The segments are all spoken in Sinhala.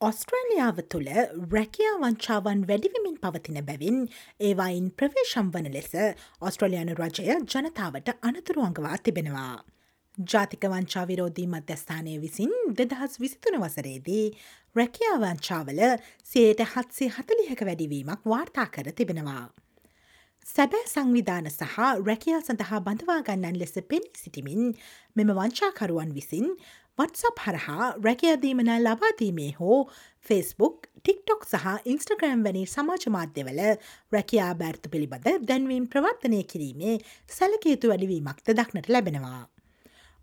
ඔස්ට්‍රේලියාව තුළ රැකියා වංචාවන් වැඩිවිමින් පවතින බැවින් ඒවායින් ප්‍රවේශම් වන ලෙස ඔස්ට්‍රලයානු රජය ජනතාවට අනතුරුවංගවා තිබෙනවා. ජාතික වංචා විරෝධී මධ්‍යස්ථානය විසින් දෙදහස් විසිතුන වසරේදී රැකියා වංචාවල සේට හත්සේ හතලිහක වැඩිවීමක් වාර්තා කර තිබෙනවා. සැබෑ සංවිධාන සහ රැකියා සඳහා බඳවාගන්නන් ලෙස පෙනී සිටිමින් මෙම වංචාකරුවන් විසින් වත්සප් හරහා රැකයදීමන ලබාදීමේ හෝ ෆස්බුක් ටික්ටොක් සහ ඉන්ස්ටග්‍රම් වැනි සමාජ මාධ්‍යවල රැකයා බෑර්ථ පිළිබඳ දැන්වීම් ප්‍රවර්තනය කිරීමේ සැලකයුතු වැඩවීමක්ද දක්නට ලැබෙනවා.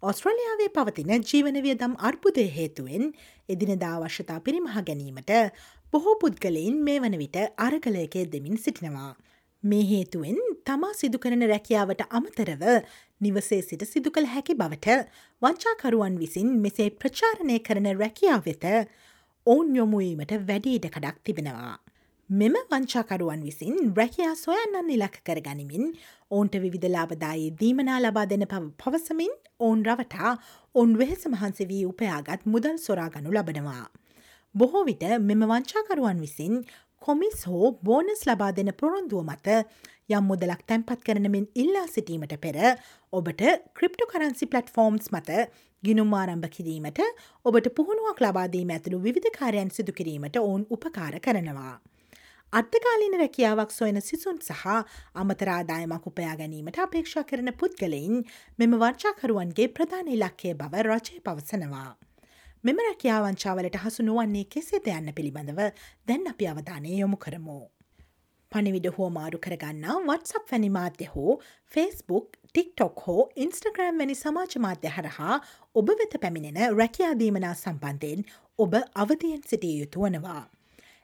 ඔස්ට්‍රලියාවේ පවතින ජීවනවියදම් අර්බුදය හේතුවෙන් එදිනදා අවශ්‍යතා පිරිමහ ගැනීමට බොහෝ පුද්ගලයින් මේ වන විට අරගලයකේ දෙමින් සිටිනවා. මේ හේතුවෙන් තමා සිදුකරන රැකියාවට අමතරව නිවසේ සිට සිදු කළ හැකි බවට වංචාකරුවන් විසින් මෙසේ ප්‍රචාරණය කරන රැකියාව වෙත ඔවුන් යොමුවීමට වැඩීඩකඩක් තිබෙනවා. මෙම වංචාකරුවන් විසින් රැකයා සොයන්නන් ඉලක් කර ගනිමින් ඔවුන්ට විවිධලාබදායේ දීමනා ලබා දෙන පව පවසමින් ඔවුන් රවටා ඔවන් වෙහෙස මහන්සේ වී උපයාගත් මුදල් සොරාගනු ලබනවා. බොහෝ විට මෙම වංචාකරුවන් විසින් කොමිස් හෝ බෝනස් ලබා දෙන පොරොන්දුව මත යම් මුදලක් තැන්පත් කරනමින් ඉල්ලා සිටීමට පෙර ඔබට ක්‍රිප්ටු කරන්සි පලට්ෆෝර්ම්ස් මත ගිනුම් ආරම්භ කිරීමට ඔබට පුහුණුවක් ලබාදීම ඇතුළු විධකාරයන් සිදු කිරීමට ඔවුන් උපකාර කරනවා. අර්ථකාලීන රැකියාවක් සොයන සිසුන් සහ අමතරාදායමක් උපයා ගැනීමට අපේක්ෂා කරන පුද්ගලයින් මෙම වර්චාකරුවන්ගේ ප්‍රධාන ඉලක්කය බව රජය පවසනවා. මෙම රැකියාවංචාවලට හසු නුවන්නේ කෙසේද යන්න පිළිබඳව දැන් අපි අවධානය යොමු කරමු. පනිවිඩ හෝ මාරු කරගන්න වත්සප් වැනි මාධ්‍ය හෝ ෆස්බුක් ටික්ටොක් හෝ ඉන්ස්ටග්‍රම් වැනි සමාජ මාධ්‍ය හරහා ඔබ වෙත පැමිණෙන රැකයාදීමනා සම්බන්ධයෙන් ඔබ අවධයෙන් සිටිය යුතු වනවා.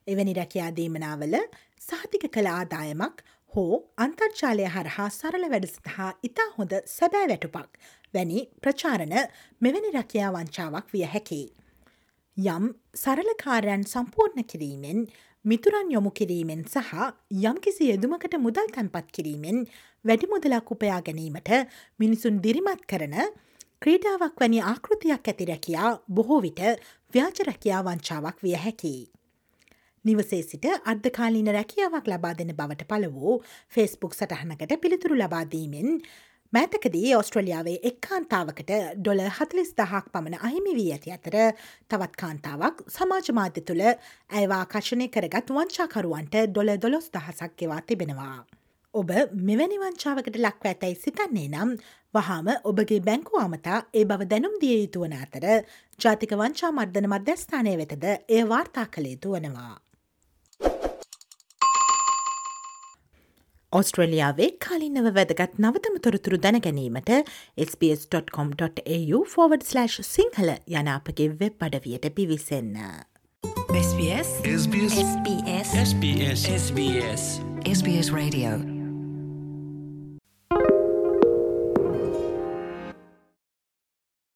එවැනි රැකයාදීමනාවල සහතික කළ ආදායමක් හෝ අන්තර්ජාලය හරහා සරල වැඩසටහා ඉතා හොඳ සැබෑ වැටුපක් වැනි ප්‍රචාරණ මෙවැනි රැකයා වංචාවක් විය හැකි. යම් සරලකාරයන් සම්පූර්ණ කිරීමෙන් මිතුරන් යොමු කිරීමෙන් සහ යම්කිසි යෙදුමකට මුදල් තැන්පත් කිරීමෙන් වැඩි මුදලක් උපයා ගැනීමට මිනිසුන් දිරිමත් කරන ක්‍රීඩාවක් වැනි ආකෘතියක් ඇති රැකයා බොහෝ විට ව්‍යාජ රැකයා වංචාවක් විය හැකියි. නිවසේ සිට අර්ධකාලීන රැකියාවක් ලබා දෙන බවට පල වූ ෆෙස්බුක් සටහනකට පිළිතුරු ලබාදීමෙන් මෑතකදී ඔස්ට්‍රලියාවේ එක් කාන්තාවකට ඩොල හතලිස් දහක් පමණ අහිමි වී ඇති අතර තවත් කාන්තාවක් සමාජ මාධ්‍ය තුළ ඇවා කශනය කරගත් වංචාකරුවන්ට ඩොල දොළොස් දහසක් ගෙවා තිබෙනවා. ඔබ මෙවැනි වංචාවකට ලක්ව ඇතැයි සිතන්නේ නම් වහාම ඔබගේ බැංකු අමතා ඒ බව දැනුම් දිය යුතුවන අතර ජාතික වංචා මර්ධන මධ්‍යස්ථානය වෙතද ඒ වාර්තා කළ යුතු ඔස්ට්‍රලියාවේ කාලින්නව වැදගත් නවතම තොරතුරු දැනගැනීමට SBS.com.au ෆෝවඩ්/ සිංහල යනාපගේ වෙබ් අඩවියට පිවිසන්න. SBS. SBS. SBS. SBS. SBS Radio